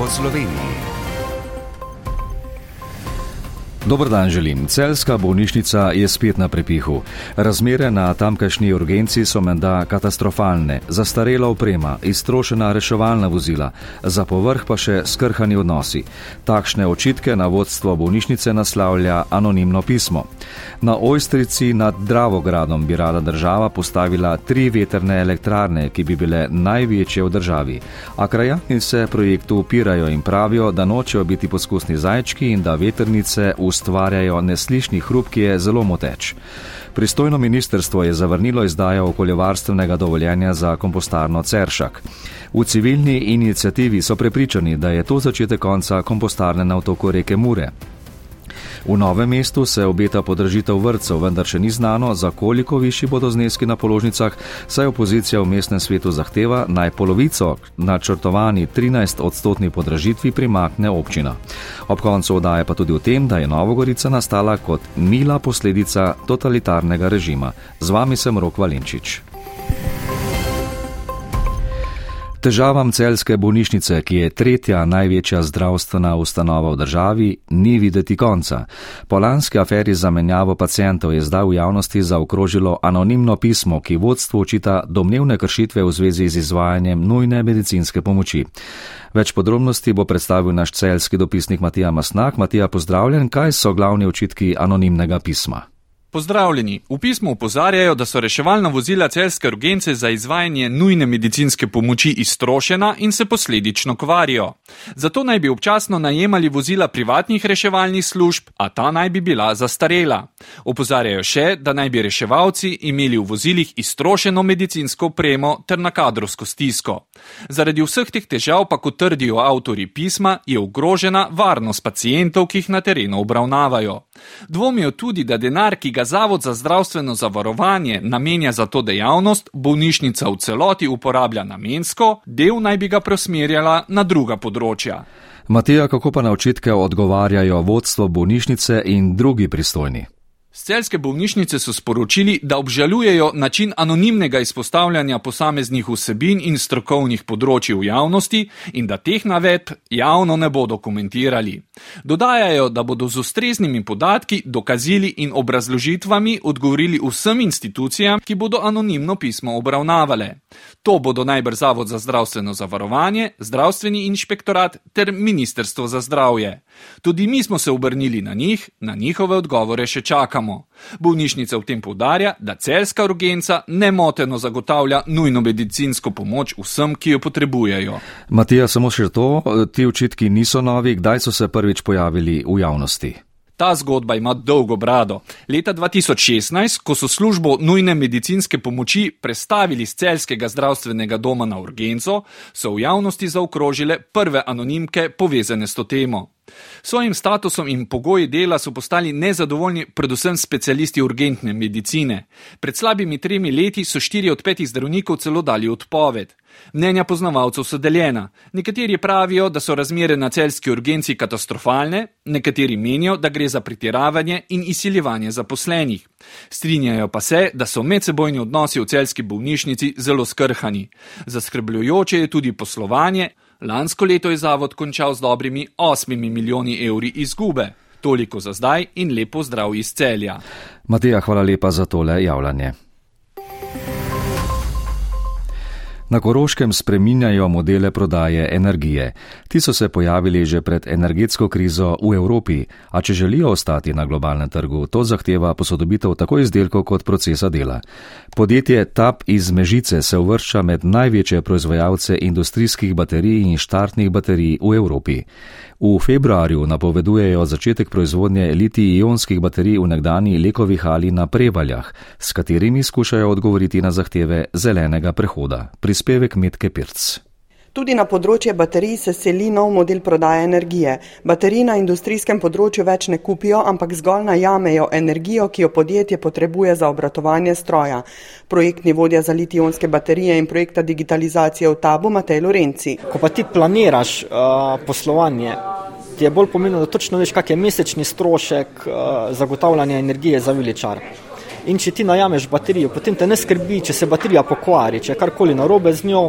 po Sloveniji. Dober dan želim. Celska bolnišnica je spet na prepihu. Razmere na tamkajšnji urgenci so menda katastrofalne. Zastarela oprema, iztrošena reševalna vozila, za povrh pa še skrhani odnosi. Takšne očitke na vodstvo bolnišnice naslavlja anonimno pismo. Na Ojstrici nad Dravogradom bi rada država postavila tri veterne elektrarne, ki bi bile največje v državi. A krajani se projektu upirajo in pravijo, da nočejo biti poskusni zajčki in da veternice v ustvarjajo neslišni hrup, ki je zelo moteč. Pristojno ministrstvo je zavrnilo izdajo okoljevarstvenega dovoljenja za kompostarno Ceršak. V civilni inicijativi so prepričani, da je to začetek konca kompostarne na otoku reke Mure. V novem mestu se obeta podražitev vrtcev, vendar še ni znano, za koliko višji bodo zneski na položnicah, saj opozicija v mestnem svetu zahteva naj polovico načrtovani 13 odstotni podražitvi primakne občina. Ob koncu odaje pa tudi v tem, da je Novogorica nastala kot mila posledica totalitarnega režima. Z vami sem Rok Valenčič. Težavam celske bolnišnice, ki je tretja največja zdravstvena ustanova v državi, ni videti konca. Po lanski aferi za menjavo pacijentov je zdaj v javnosti zaokrožilo anonimno pismo, ki vodstvo očita domnevne kršitve v zvezi z izvajanjem nujne medicinske pomoči. Več podrobnosti bo predstavil naš celski dopisnik Matija Masnak. Matija, pozdravljen, kaj so glavni očitki anonimnega pisma? Pozdravljeni. V pismu upozarjajo, da so reševalna vozila celske urgence za izvajanje nujne medicinske pomoči iztrošena in se posledično kvarijo. Zato naj bi občasno najemali vozila privatnih reševalnih služb, a ta naj bi bila zastarela. Opozarjajo še, da naj bi reševalci imeli v vozilih iztrošeno medicinsko opremo ter na kadrovsko stisko. Zaradi vseh teh težav, pa kot trdijo avtori pisma, je ogrožena varnost pacijentov, ki jih na terenu obravnavajo. Dvomijo tudi, da denar, ki ga Zavod za zdravstveno zavarovanje namenja za to dejavnost, bolnišnica v celoti uporablja namensko, del naj bi ga preusmerjala na druga področja. Matija, kako pa na očitke odgovarjajo vodstvo bolnišnice in drugi pristojni? Z celske bolnišnice so sporočili, da obžalujejo način anonimnega izpostavljanja posameznih vsebin in strokovnih področji v javnosti in da teh navedb javno ne bodo komentirali. Dodajajo, da bodo z ustreznimi podatki, dokazili in obrazložitvami odgovorili vsem institucijam, ki bodo anonimno pismo obravnavale. To bodo najbrž Zavod za zdravstveno zavarovanje, Zdravstveni inšpektorat ter Ministrstvo za zdravje. Tudi mi smo se obrnili na njih, na njihove odgovore še čakamo. Bolnišnica v tem povdarja, da celska urgenca nemoteno zagotavlja nujno medicinsko pomoč vsem, ki jo potrebujejo. Matija, samo še to, ti očitki niso novi, kdaj so se prvič pojavili v javnosti? Ta zgodba ima dolgo brado. Leta 2016, ko so službo nujne medicinske pomoči prestavili z celskega zdravstvenega doma na urgenco, so v javnosti zaokrožile prve anonimke povezane s to temo. Svojim statusom in pogoji dela so postali nezadovoljni predvsem specialisti urgentne medicine. Pred slabimi tremi leti so štiri od petih zdravnikov celo dali odpoved. Mnenja poznavalcev so deljena. Nekateri pravijo, da so razmere na celski urgenci katastrofalne, nekateri menijo, da gre za pretiravanje in izsiljevanje zaposlenih. Strinjajo pa se, da so medsebojni odnosi v celski bolnišnici zelo skrhani. Zaskrbljujoče je tudi poslovanje. Lansko leto je zavod končal z dobrimi 8 milijoni evri izgube. Toliko za zdaj in lepo zdrav iz celja. Matija, hvala lepa za tole javljanje. Na Koroškem spreminjajo modele prodaje energije. Ti so se pojavili že pred energetsko krizo v Evropi, a če želijo ostati na globalnem trgu, to zahteva posodobitev tako izdelkov kot procesa dela. Podjetje TAP iz Mežice se uvršča med največje proizvajalce industrijskih baterij in štartnih baterij v Evropi. V februarju napovedujejo začetek proizvodnje litij-ionskih baterij v nekdani Lekovi hali na Prevaljah, s katerimi skušajo odgovoriti na zahteve zelenega prehoda. Prispevek Metke Pirc. Tudi na področje baterij se seli nov model prodaje energije. Baterij na industrijskem področju več ne kupijo, ampak zgolj najamejo energijo, ki jo podjetje potrebuje za obratovanje stroja. Projektni vodja za litijonske baterije in projekta digitalizacije v tabu Matej Lorenci. Ko pa ti planiraš uh, poslovanje, ti je bolj pomembno, da točno veš, kak je mesečni strošek uh, zagotavljanja energije za veličar. In če ti najameš baterijo, potem te ne skrbi, če se baterija pokvari, če je karkoli narobe z njo,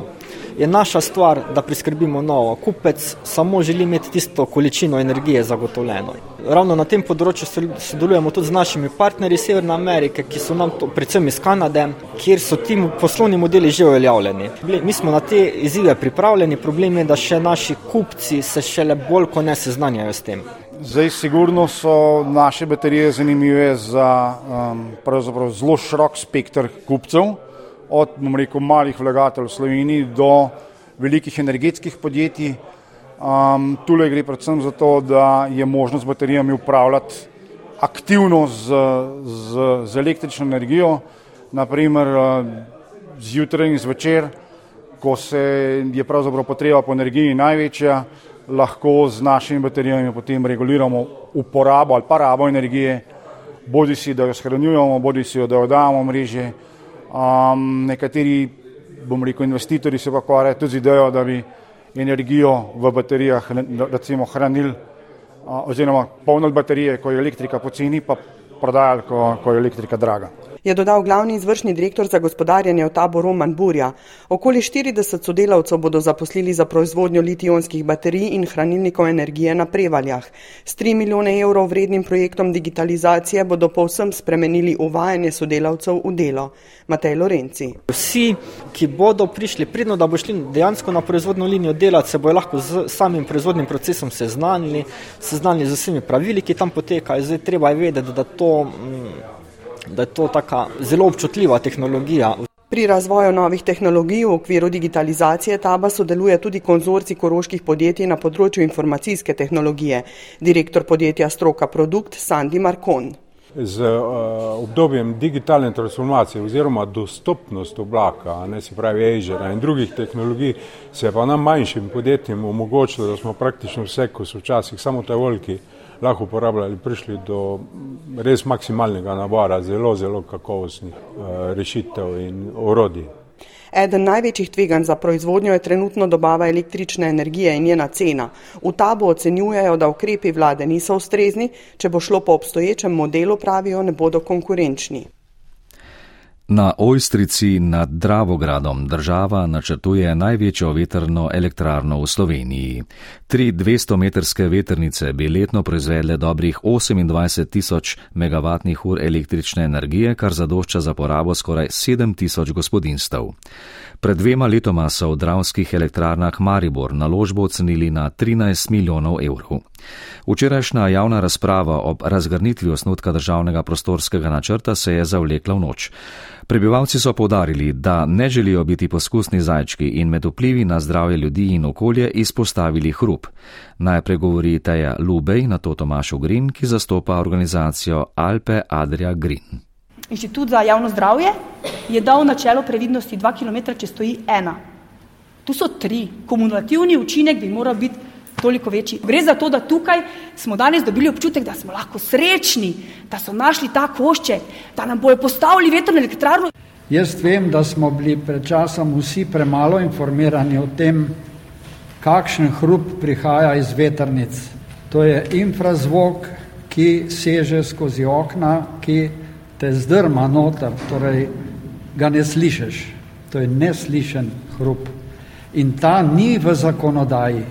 je naša stvar, da priskrbimo novo. Kupec samo želi imeti tisto količino energije zagotovljeno. Ravno na tem področju sodelujemo tudi z našimi partnerji iz Severne Amerike, ki so nam to, predvsem iz Kanade, kjer so ti poslovni modeli že uveljavljeni. Mi smo na te izzive pripravljeni, problem je, da še naši kupci se šele bolj, ko ne seznanjajo s tem. Zdaj, sigurno so naše baterije zanimive za um, zelo širok spektr kupcev od rekel, malih vlagateljev v Sloveniji do velikih energetskih podjetij. Um, Tule gre predvsem za to, da je možno z baterijami upravljati aktivno z, z, z električno energijo, naprimer uh, zjutraj in zvečer, ko se je pravzaprav potreba po energiji največja, lahko z našimi baterijami potem reguliramo uporabo ali pa rabo energije, bodi si, da jo shranjujemo, bodi si, da jo damo v mreže. Um, nekateri, bom rekel, investitorji se pa ukvarjajo tudi z idejo, da bi energijo v baterijah recimo hranili oziroma polnili baterije, ko je elektrika poceni, pa prodajali, ko, ko je elektrika draga je dodal glavni izvršni direktor za gospodarjenje v taboru Roman Burja. Okoli 40 sodelavcev bodo zaposlili za proizvodnjo litijonskih baterij in hranilnikov energije na prevaljah. S 3 milijone evrov vrednim projektom digitalizacije bodo povsem spremenili uvajanje sodelavcev v delo. Matej Lorenci. Vsi, ki bodo prišli pridno, da bo šli dejansko na proizvodno linijo delati, se bojo lahko z samim proizvodnim procesom seznanili, seznanili z vsemi pravili, ki tam potekajo. Zdaj treba je vedeti, da to. Mm, da je to tako zelo občutljiva tehnologija. Pri razvoju novih tehnologij v okviru digitalizacije Taba sodeluje tudi konzorci koroških podjetij na področju informacijske tehnologije, direktor podjetja Stroka Produkt Sandi Markon. Z uh, obdobjem digitalne transformacije oziroma dostopnost oblaka, ne se pravi Azure in drugih tehnologij, se je pa nam manjšim podjetjem omogočilo, da smo praktično vse, ko so včasih samo te volki, lahko uporabljali, prišli do res maksimalnega nabora zelo, zelo kakovostnih uh, rešitev in orodij. Eden največjih tveganj za proizvodnjo je trenutno dobava električne energije in njena cena. V tabu ocenjujejo, da ukrepi vlade niso ustrezni, če bo šlo po obstoječem modelu, pravijo, ne bodo konkurenčni. Na Ojstrici nad Dravogradom država načrtuje največjo veterno elektrarno v Sloveniji. Tri 200-metrske veternice bi letno proizvedle dobrih 28 tisoč megavatnih ur električne energije, kar zadošča za porabo skoraj 7 tisoč gospodinstv. Pred dvema letoma so v dravskih elektrarnah Maribor naložbo ocenili na 13 milijonov evrov. Včerajšnja javna razprava ob razgrnitvi osnutka državnega prostorskega načrta se je zavlekla v noč. Prebivalci so povdarili, da ne želijo biti poskusni zajčki in med vplivi na zdravje ljudi in okolje izpostavili hrup. Najprej govori Teja Lubej, na to Tomaš Ugrin, ki zastopa organizacijo Alpe Adria Green. Inštitut za javno zdravje je dal načelo previdnosti 2 km, če stoji ena. Tu so tri. Kumulativni učinek bi moral biti toliko večji. Gre za to, da tukaj smo danes dobili občutek, da smo lahko srečni, da so našli ta košček, da nam bojo postavili vetrno elektrarno. Jaz vem, da smo bili pred časom vsi premalo informirani o tem, kakšen hrup prihaja iz vetrnic. To je infrazvok, ki seže skozi okna, ki te zdrma noter, torej ga ne slišiš. To je neslišen hrup. In ta ni v zakonodaji.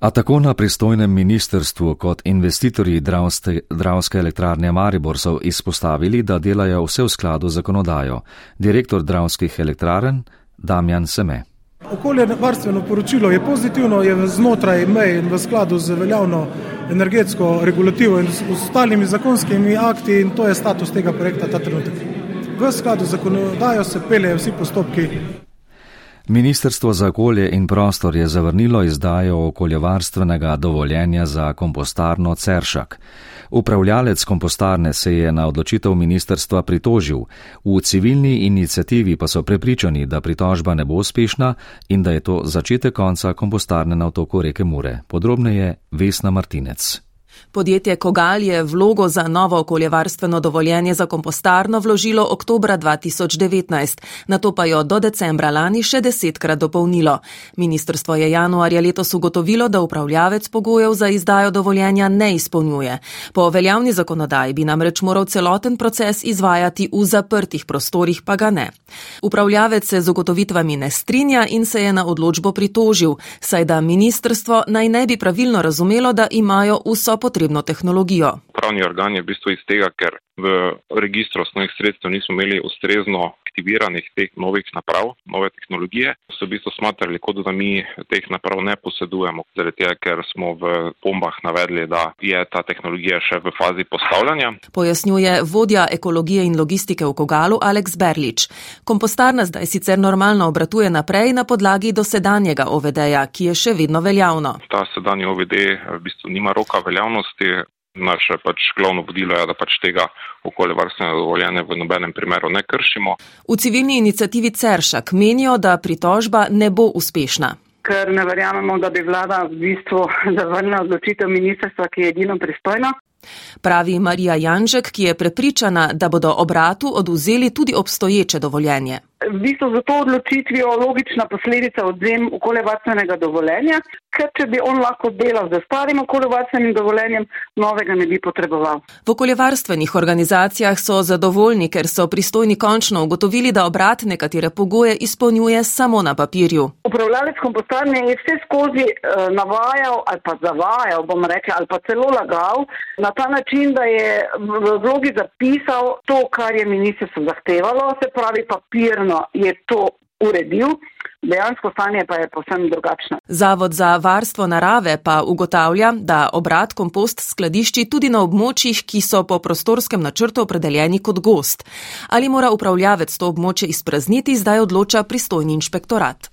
A tako na pristojnem ministrstvu kot investitorji Dravste, Dravske elektrarne Maribor so izpostavili, da delajo vse v skladu z zakonodajo. Direktor Dravskih elektrarn Damjan Seme. Okoljevarstveno poročilo je pozitivno, je znotraj mej in v skladu z veljavno energetsko regulativo in ostalimi zakonskimi akti in to je status tega projekta ta trenutek. V skladu z zakonodajo se peljejo vsi postopki. Ministrstvo za okolje in prostor je zavrnilo izdajo okoljevarstvenega dovoljenja za kompostarno Ceršak. Upravljalec kompostarne se je na odločitev ministrstva pritožil, v civilni inicijativi pa so prepričani, da pritožba ne bo uspešna in da je to začetek konca kompostarne na otoku reke Mure. Podrobneje Vesna Martinec. Podjetje Kogal je vlogo za novo okoljevarstveno dovoljenje za kompostarno vložilo oktobra 2019, na to pa jo do decembra lani še desetkrat dopolnilo. Ministrstvo je januarja letos ugotovilo, da upravljavec pogojev za izdajo dovoljenja ne izpolnjuje. Po veljavni zakonodaji bi namreč moral celoten proces izvajati v zaprtih prostorih, pa ga ne. Upravljavec se z ugotovitvami ne strinja in se je na odločbo pritožil, saj da ministrstvo naj ne bi pravilno razumelo, da imajo vso potrebno tehnologijo. Pravni organ je v bistvu iz tega, ker v registru osnovnih sredstev nismo imeli ustrezno aktiviranih teh novih naprav, nove tehnologije, so v bistvu smatrali, kot da mi teh naprav ne posedujemo, zaradi tega, ker smo v pombah navedli, da je ta tehnologija še v fazi postavljanja. Pojasnjuje vodja ekologije in logistike v Kogalu Aleks Berlič. Kompostarna zdaj sicer normalno obratuje naprej na podlagi dosedanjega OVD-ja, ki je še vedno veljavno. Ta sedanji OVD v bistvu nima roka veljavnosti, naše pač glavno vodilo je, da pač tega okoljevarstvenega dovoljenja v nobenem primeru ne kršimo. V civilni inicijativi Ceršak menijo, da pritožba ne bo uspešna. Ker ne verjamemo, da bi vlada v bistvu zavrnila odločitev ministrstva, ki je edino pristojno. Pravi Marija Janžek, ki je prepričana, da bodo obratu oduzeli tudi obstoječe dovoljenje. V bistvu za to odločitvijo logična posledica odzem okoljevarstvenega dovoljenja, ker če bi on lahko delal z starim okoljevarstvenim dovoljenjem, novega ne bi potreboval. V okoljevarstvenih organizacijah so zadovoljni, ker so pristojni končno ugotovili, da obrat nekatere pogoje izpolnjuje samo na papirju. Upravljalec kompostarne je vse skozi uh, navajal ali pa zavajal, bom rekla, ali pa celo lagal na ta način, da je v vlogi zapisal to, kar je ministrstvo zahtevalo, se pravi papirno je to uredil. Dejansko stanje pa je povsem drugačno. Zavod za varstvo narave pa ugotavlja, da obrat kompost skladišči tudi na območjih, ki so po prostorskem načrtu opredeljeni kot gost. Ali mora upravljavec to območje izprazniti, zdaj odloča pristojni inšpektorat.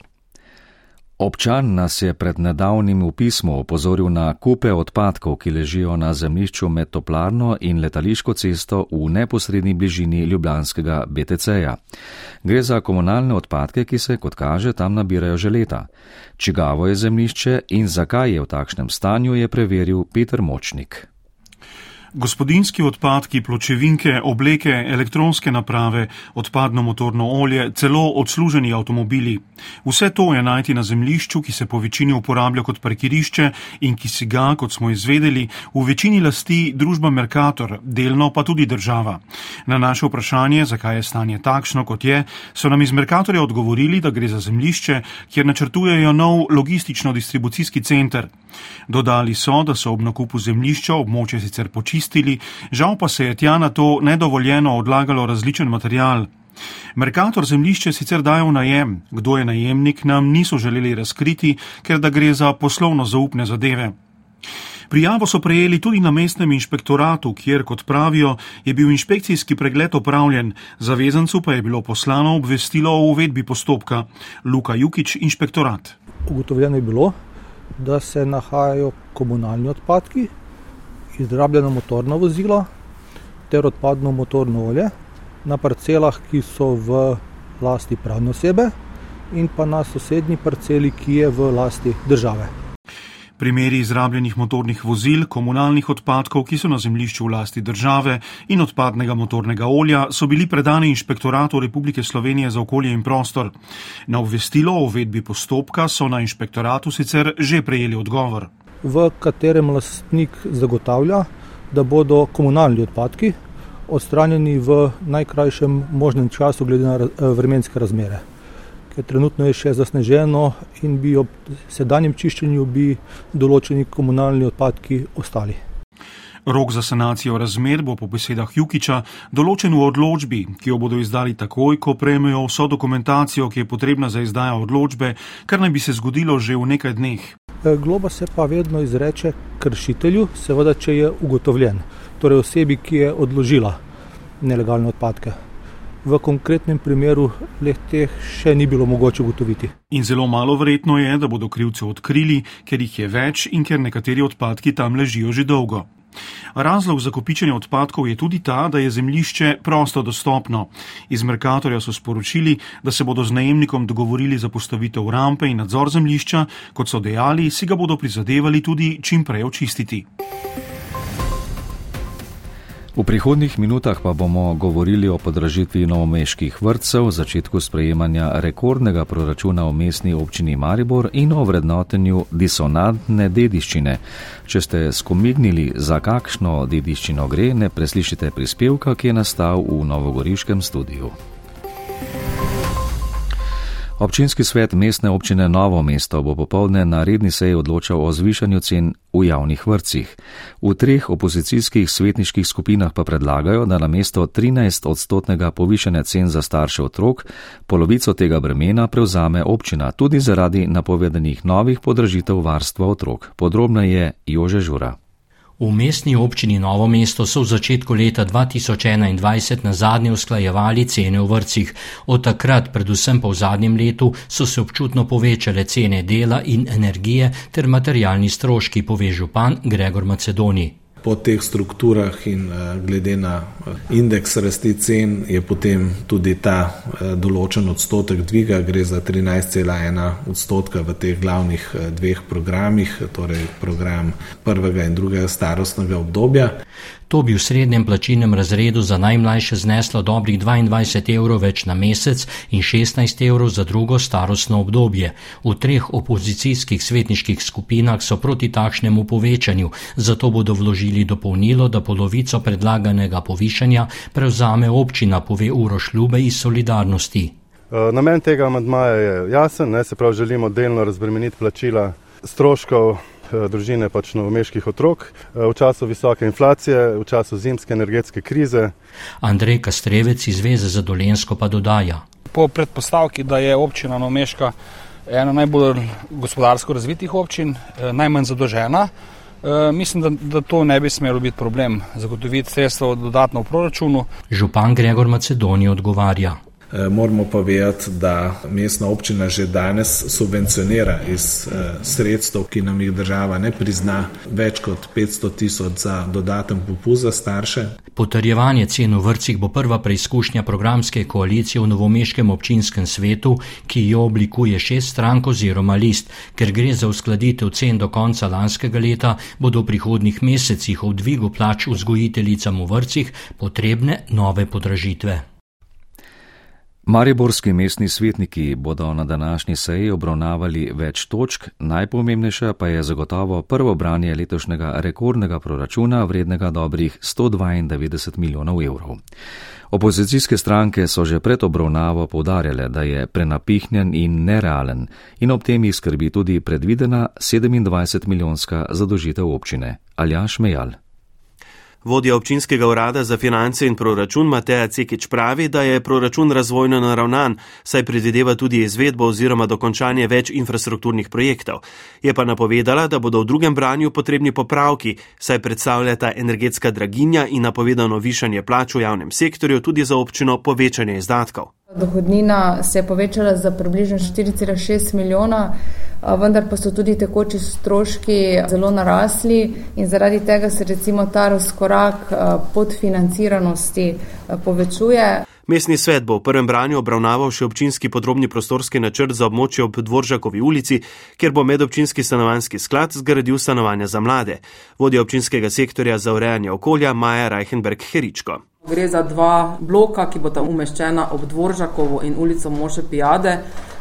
Občan nas je pred nedavnim v pismu opozoril na kupe odpadkov, ki ležijo na zemljišču med toplarno in letališko cesto v neposrednji bližini ljubljanskega BTC-ja. Gre za komunalne odpadke, ki se, kot kaže, tam nabirajo že leta. Čigavo je zemljišče in zakaj je v takšnem stanju, je preveril Peter Močnik. Gospodinski odpadki, pločevinke, obleke, elektronske naprave, odpadno motorno olje, celo odsluženi avtomobili. Vse to je najti na zemljišču, ki se po večini uporablja kot parkirišče in ki si ga, kot smo izvedeli, v večini lasti družba Mercator, delno pa tudi država. Na naše vprašanje, zakaj je stanje takšno, kot je, so nam iz Mercatorja odgovorili, da gre za zemljišče, kjer načrtujejo nov logistično-distribucijski center. Dodali so, da so ob nakupu zemljišča območje sicer počistili, čistili, žal pa se je tja na to nedovoljeno odlagalo različen material. Merkator zemljišče sicer dajo v najem, kdo je najemnik, nam niso želeli razkriti, ker da gre za poslovno zaupne zadeve. Prijavo so prejeli tudi na mestnem inšpektoratu, kjer, kot pravijo, je bil inšpekcijski pregled opravljen, zavezancu pa je bilo poslano obvestilo o uvedbi postopka. Luka Jukič, inšpektorat. Ugotovljeno je bilo, da se nahajajo komunalni odpadki, izrabljeno motorno vozilo ter odpadno motorno olje na parcelah, ki so v lasti pravne osebe in pa na sosednji parceli, ki je v lasti države. Primeri izrabljenih motornih vozil, komunalnih odpadkov, ki so na zemljišču v lasti države in odpadnega motornega olja, so bili predani inšpektoratu Republike Slovenije za okolje in prostor. Na obvestilo o uvedbi postopka so na inšpektoratu sicer že prejeli odgovor v katerem lastnik zagotavlja, da bodo komunalni odpadki odstranjeni v najkrajšem možnem času, glede na vremenske razmere. Ker trenutno je še zasneženo in bi ob sedanjem čiščenju bi določeni komunalni odpadki ostali. Rok za sanacijo razmer bo po besedah Jukiča določen v odločbi, ki jo bodo izdali takoj, ko prejmejo vso dokumentacijo, ki je potrebna za izdajo odločbe, kar naj bi se zgodilo že v nekaj dneh. E, globa se pa vedno izreče kršitelju, seveda, če je ugotovljen, torej osebi, ki je odložila nelegalne odpadke. V konkretnem primeru leh teh še ni bilo mogoče ugotoviti. In zelo malo verjetno je, da bodo krivce odkrili, ker jih je več in ker nekateri odpadki tam ležijo že dolgo. Razlog za kopičenje odpadkov je tudi ta, da je zemljišče prosto dostopno. Iz Merkatorja so sporočili, da se bodo z najemnikom dogovorili za postavitev rampe in nadzor zemljišča, kot so dejali, si ga bodo prizadevali tudi čim prej očistiti. V prihodnih minutah pa bomo govorili o podražitvi novomeških vrtcev, začetku sprejemanja rekordnega proračuna v mestni občini Maribor in o vrednotenju disonantne dediščine. Če ste skomignili, za kakšno dediščino gre, ne preslišite prispevka, ki je nastal v novogoriškem studiu. Občinski svet mestne občine Novo mesto bo popovdne na redni seji odločal o zvišanju cen v javnih vrtcih. V treh opozicijskih svetniških skupinah pa predlagajo, da na mesto 13 odstotnega povišanja cen za starše otrok polovico tega bremena prevzame občina tudi zaradi napovedanih novih podražitev varstva otrok. Podrobno je Jože Žura. V mestni občini Novo mesto so v začetku leta 2021 na zadnje usklajevali cene v vrcih. Od takrat, predvsem pa v zadnjem letu, so se občutno povečale cene dela in energije ter materialni stroški, pove župan Gregor Macedoni po teh strukturah in eh, glede na eh, indeks rasti cen je potem tudi ta eh, določen odstotek dviga, gre za 13,1 odstotka v teh glavnih dveh programih, torej program prvega in drugega starostnega obdobja. To bi v srednjem plačilnem razredu za najmlajše zneslo dobrih 22 evrov več na mesec in 16 evrov za drugo starostno obdobje. V treh opozicijskih svetniških skupinah so proti takšnemu povečanju, zato bodo vložili dopolnilo, da polovico predlaganega povišanja prevzame občina, pove Uroš Ljube iz Solidarnosti. E, namen tega amadmaja je jasen, ne, se pravi, želimo delno razbremeniti plačila stroškov družine pač novomeških otrok eh, v času visoke inflacije, v času zimske energetske krize. Andrej Kastrevec iz Zveze za Dolensko pa dodaja. Po predpostavki, da je občina Novomeška ena najbolj gospodarsko razvitih občin, eh, najmanj zadolžena, mislim, da, da to ne bi smelo biti problem zagotoviti sredstvo dodatno v proračunu. Župan Gregor Macedonij odgovarja. Eh, moramo pa vedeti, da mestna občina že danes subvencionira iz eh, sredstev, ki nam jih država ne prizna, več kot 500 tisoč za dodaten popust za starše. Potrjevanje cen v vrcih bo prva preizkušnja programske koalicije v novomeškem občinskem svetu, ki jo oblikuje šest strank oziroma list. Ker gre za uskladitev cen do konca lanskega leta, bodo v prihodnih mesecih v dvigu plač vzgojiteljicam v vrcih potrebne nove podražitve. Mariborski mestni svetniki bodo na današnji seji obravnavali več točk, najpomembnejša pa je zagotovo prvo branje letošnjega rekordnega proračuna vrednega dobrih 192 milijonov evrov. Opozicijske stranke so že pred obravnavo povdarjale, da je prenapihnjen in nerealen in ob tem jih skrbi tudi predvidena 27 milijonska zadožitev občine. Aljaš Mejal. Vodja občinskega urada za finance in proračun Mateja Cekič pravi, da je proračun razvojno naravnan, saj predvideva tudi izvedbo oziroma dokončanje več infrastrukturnih projektov. Je pa napovedala, da bodo v drugem branju potrebni popravki, saj predstavljata energetska draginja in napovedano višanje plač v javnem sektorju tudi za občino povečanje izdatkov. Dohodnina se je povečala za približno 4,6 milijona, vendar pa so tudi tekoči stroški zelo narasli in zaradi tega se recimo ta razkorak podfinanciranosti povečuje. Mestni svet bo v prvem branju obravnaval še občinski podrobni prostorski načrt za območje ob Dvoržakovi ulici, kjer bo medobčinski stanovanski sklad zgradil stanovanja za mlade. Vodja občinskega sektorja za urejanje okolja Maja Reichenberg-Heričko. Gre za dva bloka, ki bodo umeščena ob Dvoržakovo in ulico Moše Pijade.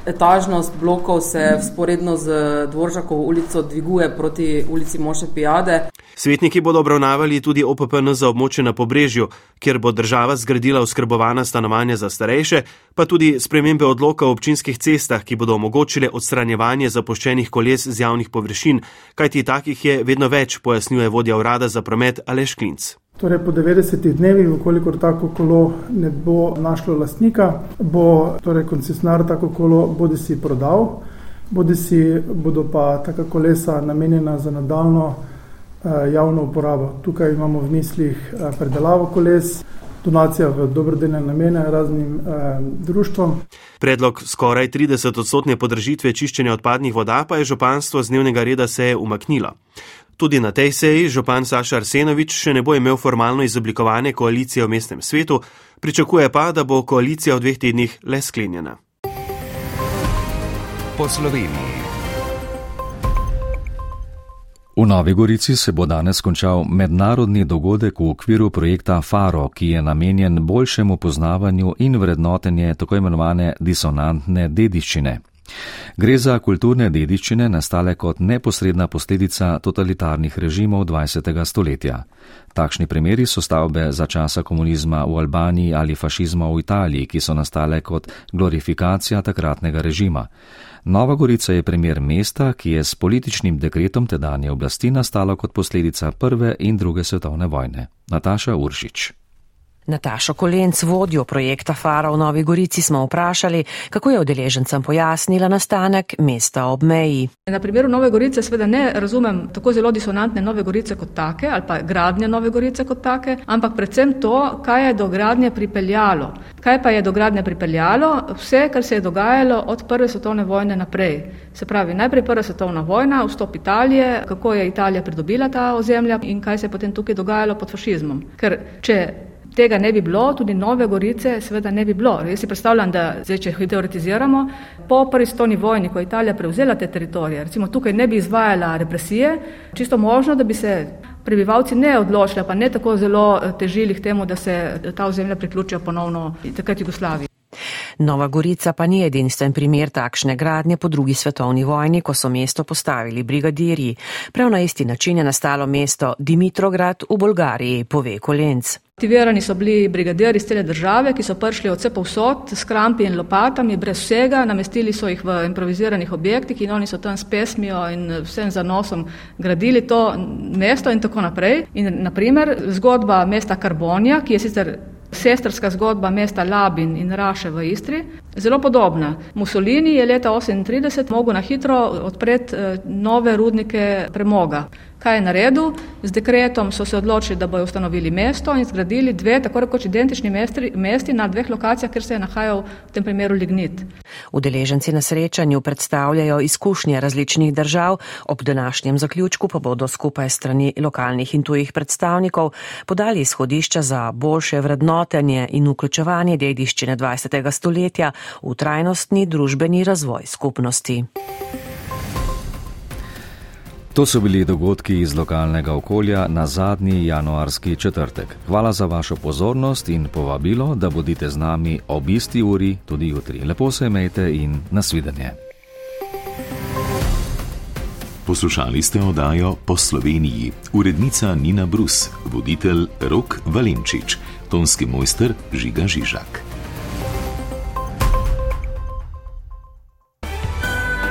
Etažnost blokov se vzporedno z Dvoržakovo ulico dviguje proti ulici Moše Pijade. Svetniki bodo obravnavali tudi OPPN za območje na pobrežju, kjer bo država zgradila oskrbovana stanovanja za starejše, pa tudi spremembe odloka o občinskih cestah, ki bodo omogočile odstranjevanje zapuščenih koles z javnih površin, kajti takih je vedno več, pojasnjuje vodja urada za promet Aleš Klinc. Torej, po 90 dnevih, ukolikor tako kolo ne bo našlo lastnika, bo torej koncesionar tako kolo bodi si prodal, bodi si bodo pa taka kolesa namenjena za nadaljno eh, javno uporabo. Tukaj imamo v mislih eh, predelavo koles, donacija v dobrodelne namene raznim eh, društvom. Predlog skoraj 30 odstotne podržitve čiščenja odpadnih voda pa je županstvo z dnevnega reda seje umaknilo. Tudi na tej seji župan Saša Arsenovič še ne bo imel formalno izoblikovane koalicije v mestnem svetu, pričakuje pa, da bo koalicija v dveh tednih le sklenjena. Po Sloveniji. V Novi Gorici se bo danes končal mednarodni dogodek v okviru projekta FARO, ki je namenjen boljšemu poznavanju in vrednotenje tako imenovane disonantne dediščine. Gre za kulturne dediščine nastale kot neposredna posledica totalitarnih režimov 20. stoletja. Takšni primeri so stavbe za časa komunizma v Albaniji ali fašizma v Italiji, ki so nastale kot glorifikacija takratnega režima. Nova Gorica je primer mesta, ki je s političnim dekretom tedanje oblasti nastalo kot posledica prve in druge svetovne vojne. Nataša Uršič. Natašo Kolenc, vodjo projekta Fara v Novi Gorici, smo vprašali, kako je udeležencem pojasnila nastanek mesta ob meji. Na primeru Nove Gorice seveda ne razumem tako zelo disonantne Nove Gorice kot take ali pa gradnje Nove Gorice kot take, ampak predvsem to, kaj je do gradnje pripeljalo. Kaj pa je do gradnje pripeljalo? Vse, kar se je dogajalo od prve svetovne vojne naprej. Se pravi, najprej prva svetovna vojna, vstop Italije, kako je Italija pridobila ta ozemlja in kaj se je potem tukaj dogajalo pod fašizmom. Ker če tega ne bi bilo, tudi Nove Gorice seveda ne bi bilo. Jaz si predstavljam, da zdaj, če teoretiziramo, po prvi stoni vojni, ko je Italija prevzela te teritorije, recimo tukaj ne bi izvajala represije, čisto možno, da bi se prebivalci ne odločili, pa ne tako zelo težili k temu, da se ta ozemlja priključijo ponovno takrat Jugoslaviji. Nova Gorica pa ni edinstven primer takšne gradnje po drugi svetovni vojni, ko so mesto postavili brigadirji. Prav na isti način je nastalo mesto Dimitrograd v Bolgariji, pove Kolenc. Aktivirani so bili brigadirji iz cele države, ki so prišli od vse povsod s krampi in lopatami, brez vsega, namestili so jih v improviziranih objektih in oni so tam s pesmijo in vsem zanosom gradili to mesto in tako naprej. In naprimer zgodba mesta Karbonija, ki je sicer sestrska zgodba mesta Labin in Raše v Istri, zelo podobna. Mussolini je leta 1938 mogel na hitro odpreti eh, nove rudnike premoga. Kaj je naredil? Z dekretom so se odločili, da bojo ustanovili mesto in zgradili dve tako rekoč identični mesti, mesti na dveh lokacijah, kjer se je nahajal v tem primeru lignit. Udeleženci na srečanju predstavljajo izkušnje različnih držav, ob današnjem zaključku pa bodo skupaj strani lokalnih in tujih predstavnikov podali izhodišča za boljše vrednotenje in vključevanje dediščine 20. stoletja v trajnostni družbeni razvoj skupnosti. To so bili dogodki iz lokalnega okolja na zadnji januarski četrtek. Hvala za vašo pozornost in povabilo, da bodite z nami ob isti uri tudi jutri. Lepo se imejte in nasvidenje. Poslušali ste oddajo Po Sloveniji, urednica Nina Brus, voditelj Rok Valenčič, tonski mojster Žiga Žižak.